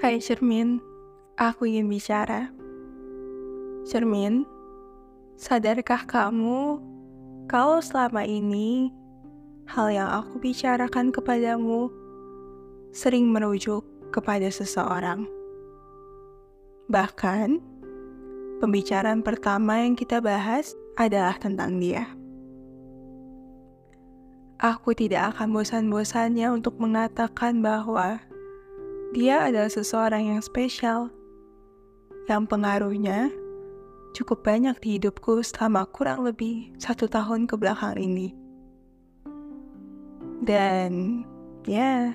Hai Cermin, aku ingin bicara. Cermin, sadarkah kamu kalau selama ini hal yang aku bicarakan kepadamu sering merujuk kepada seseorang? Bahkan, pembicaraan pertama yang kita bahas adalah tentang dia. Aku tidak akan bosan-bosannya untuk mengatakan bahwa dia adalah seseorang yang spesial, yang pengaruhnya cukup banyak di hidupku selama kurang lebih satu tahun ke belakang ini. Dan ya,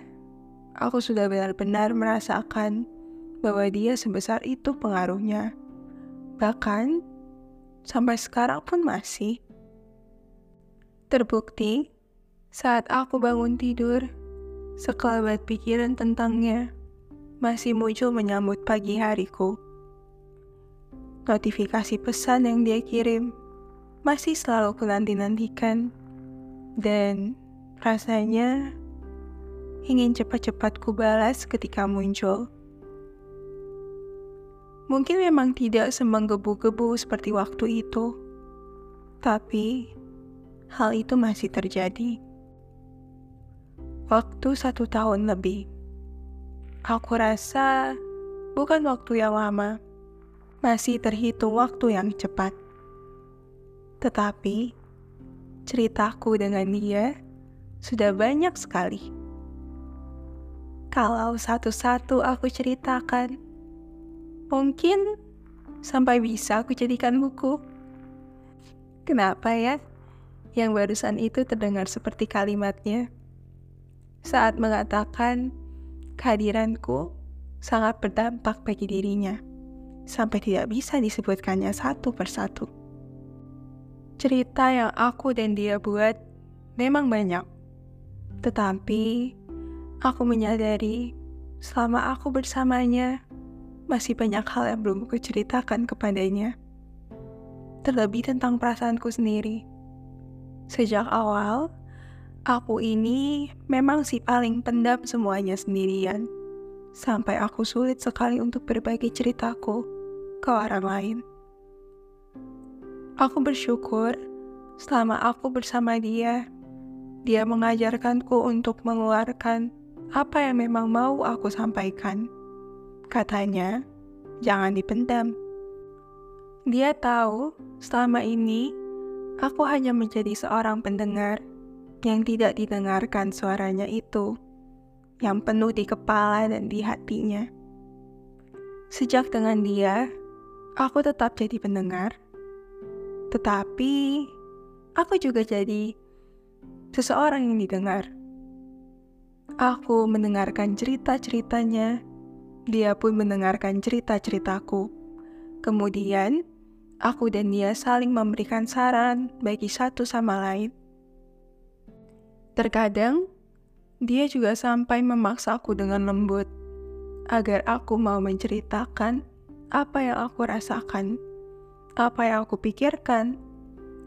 aku sudah benar-benar merasakan bahwa dia sebesar itu pengaruhnya. Bahkan sampai sekarang pun masih. Terbukti saat aku bangun tidur, sekelabat pikiran tentangnya masih muncul menyambut pagi hariku. Notifikasi pesan yang dia kirim masih selalu kunanti-nantikan dan rasanya ingin cepat-cepat ku balas ketika muncul. Mungkin memang tidak semenggebu-gebu seperti waktu itu, tapi hal itu masih terjadi. Waktu satu tahun lebih. Aku rasa bukan waktu yang lama, masih terhitung waktu yang cepat. Tetapi ceritaku dengan dia sudah banyak sekali. Kalau satu-satu aku ceritakan, mungkin sampai bisa aku jadikan buku. Kenapa ya? Yang barusan itu terdengar seperti kalimatnya saat mengatakan Kehadiranku sangat berdampak bagi dirinya, sampai tidak bisa disebutkannya satu persatu. Cerita yang aku dan dia buat memang banyak, tetapi aku menyadari selama aku bersamanya, masih banyak hal yang belum aku ceritakan kepadanya. Terlebih tentang perasaanku sendiri. Sejak awal, Aku ini memang si paling pendam semuanya sendirian. Sampai aku sulit sekali untuk berbagi ceritaku ke orang lain. Aku bersyukur selama aku bersama dia, dia mengajarkanku untuk mengeluarkan apa yang memang mau aku sampaikan. Katanya, jangan dipendam. Dia tahu selama ini aku hanya menjadi seorang pendengar yang tidak didengarkan suaranya itu, yang penuh di kepala dan di hatinya. Sejak dengan dia, aku tetap jadi pendengar, tetapi aku juga jadi seseorang yang didengar. Aku mendengarkan cerita-ceritanya, dia pun mendengarkan cerita-ceritaku. Kemudian, aku dan dia saling memberikan saran bagi satu sama lain. Terkadang, dia juga sampai memaksaku dengan lembut agar aku mau menceritakan apa yang aku rasakan, apa yang aku pikirkan,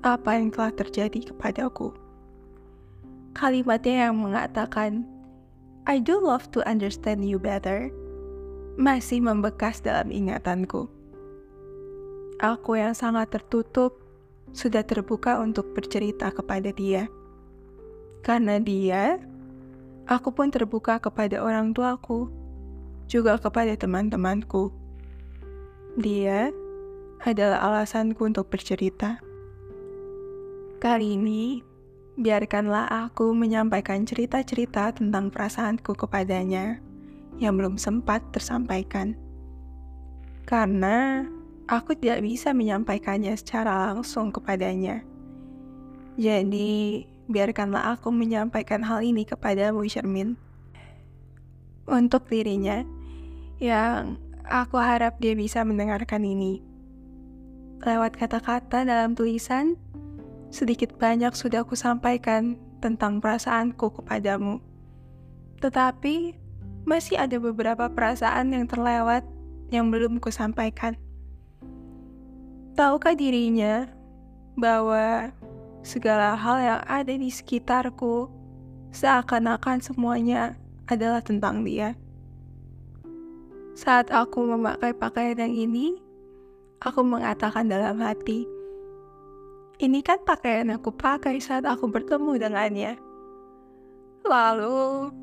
apa yang telah terjadi kepadaku. Kalimatnya yang mengatakan, I do love to understand you better, masih membekas dalam ingatanku. Aku yang sangat tertutup sudah terbuka untuk bercerita kepada dia. Karena dia, aku pun terbuka kepada orang tuaku, juga kepada teman-temanku. Dia adalah alasanku untuk bercerita. Kali ini, biarkanlah aku menyampaikan cerita-cerita tentang perasaanku kepadanya yang belum sempat tersampaikan. Karena aku tidak bisa menyampaikannya secara langsung kepadanya. Jadi, biarkanlah aku menyampaikan hal ini kepadamu, Shermin. Untuk dirinya, yang aku harap dia bisa mendengarkan ini. Lewat kata-kata dalam tulisan, sedikit banyak sudah aku sampaikan tentang perasaanku kepadamu. Tetapi, masih ada beberapa perasaan yang terlewat yang belum ku sampaikan. Tahukah dirinya bahwa segala hal yang ada di sekitarku seakan-akan semuanya adalah tentang dia. Saat aku memakai pakaian yang ini, aku mengatakan dalam hati, ini kan pakaian aku pakai saat aku bertemu dengannya. Lalu,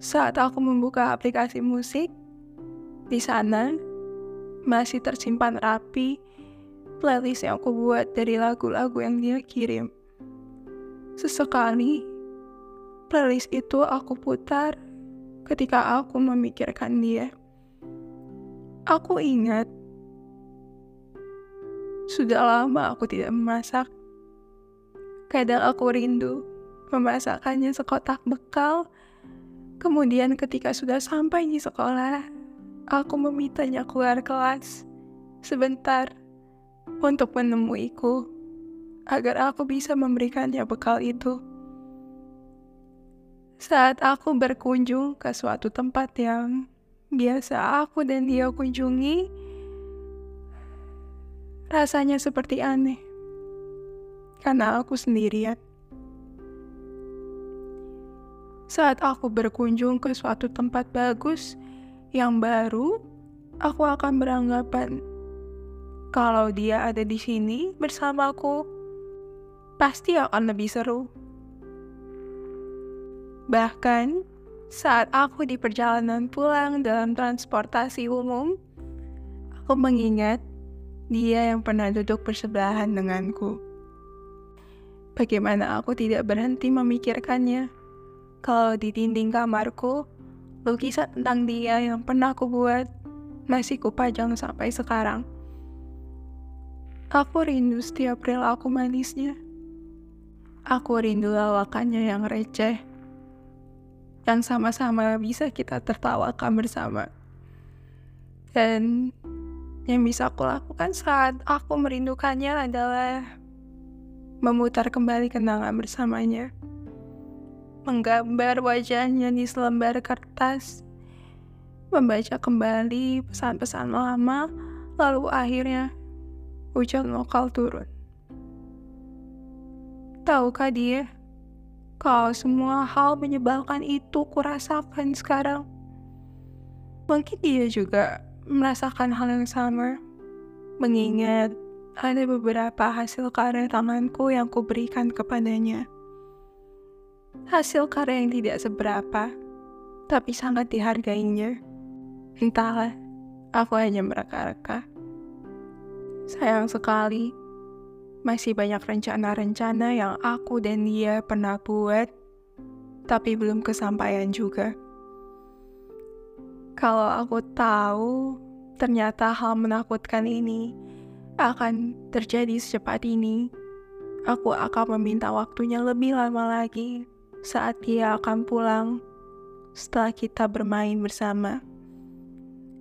saat aku membuka aplikasi musik, di sana masih tersimpan rapi playlist yang aku buat dari lagu-lagu yang dia kirim. Sesekali, playlist itu aku putar ketika aku memikirkan dia. Aku ingat, sudah lama aku tidak memasak. Kadang aku rindu memasakkannya sekotak bekal. Kemudian ketika sudah sampai di sekolah, aku memintanya keluar kelas sebentar untuk menemuiku agar aku bisa memberikannya bekal itu. Saat aku berkunjung ke suatu tempat yang biasa aku dan dia kunjungi, rasanya seperti aneh karena aku sendirian. Saat aku berkunjung ke suatu tempat bagus yang baru, aku akan beranggapan kalau dia ada di sini bersamaku, pasti akan lebih seru. Bahkan saat aku di perjalanan pulang dalam transportasi umum, aku mengingat dia yang pernah duduk bersebelahan denganku. Bagaimana aku tidak berhenti memikirkannya? Kalau di dinding kamarku, lukisan tentang dia yang pernah aku buat masih kupajang sampai sekarang. Aku rindu setiap perilaku manisnya. Aku rindu lawakannya yang receh. Yang sama-sama bisa kita tertawakan bersama. Dan yang bisa aku lakukan saat aku merindukannya adalah memutar kembali kenangan bersamanya menggambar wajahnya di selembar kertas, membaca kembali pesan-pesan lama, lalu akhirnya hujan lokal turun. Tahukah dia, kalau semua hal menyebalkan itu kurasakan sekarang. Mungkin dia juga merasakan hal yang sama, mengingat ada beberapa hasil karya tanganku yang kuberikan kepadanya hasil karya yang tidak seberapa, tapi sangat dihargainya. Entahlah, aku hanya mereka-reka. Sayang sekali, masih banyak rencana-rencana yang aku dan dia pernah buat, tapi belum kesampaian juga. Kalau aku tahu ternyata hal menakutkan ini akan terjadi secepat ini, aku akan meminta waktunya lebih lama lagi saat dia akan pulang setelah kita bermain bersama.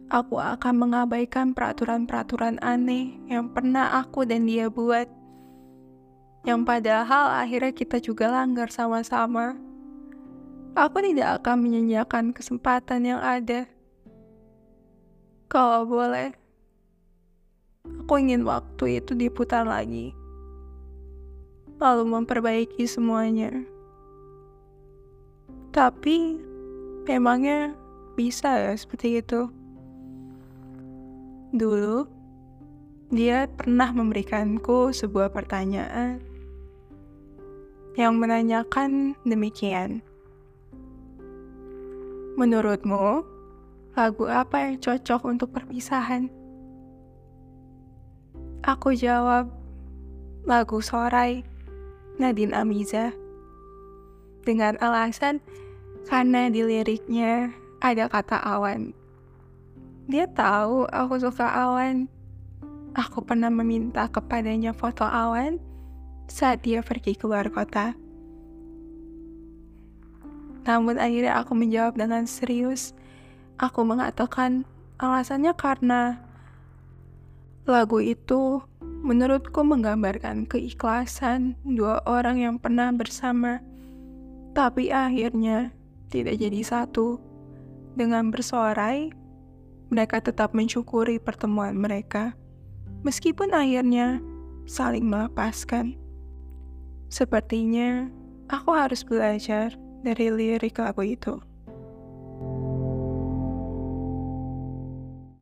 Aku akan mengabaikan peraturan-peraturan aneh yang pernah aku dan dia buat. Yang padahal akhirnya kita juga langgar sama-sama. Aku tidak akan menyanyiakan kesempatan yang ada. Kalau boleh, aku ingin waktu itu diputar lagi. Lalu memperbaiki semuanya. Tapi memangnya bisa ya seperti itu? Dulu, dia pernah memberikanku sebuah pertanyaan yang menanyakan demikian. Menurutmu, lagu apa yang cocok untuk perpisahan? Aku jawab, lagu Sorai, Nadine Amiza. Dengan alasan karena di liriknya ada kata awan. Dia tahu aku suka awan. Aku pernah meminta kepadanya foto awan saat dia pergi keluar kota. Namun akhirnya aku menjawab dengan serius. Aku mengatakan alasannya karena lagu itu menurutku menggambarkan keikhlasan dua orang yang pernah bersama. Tapi akhirnya tidak jadi satu. Dengan bersorai, mereka tetap mensyukuri pertemuan mereka, meskipun akhirnya saling melepaskan. Sepertinya aku harus belajar dari lirik lagu itu.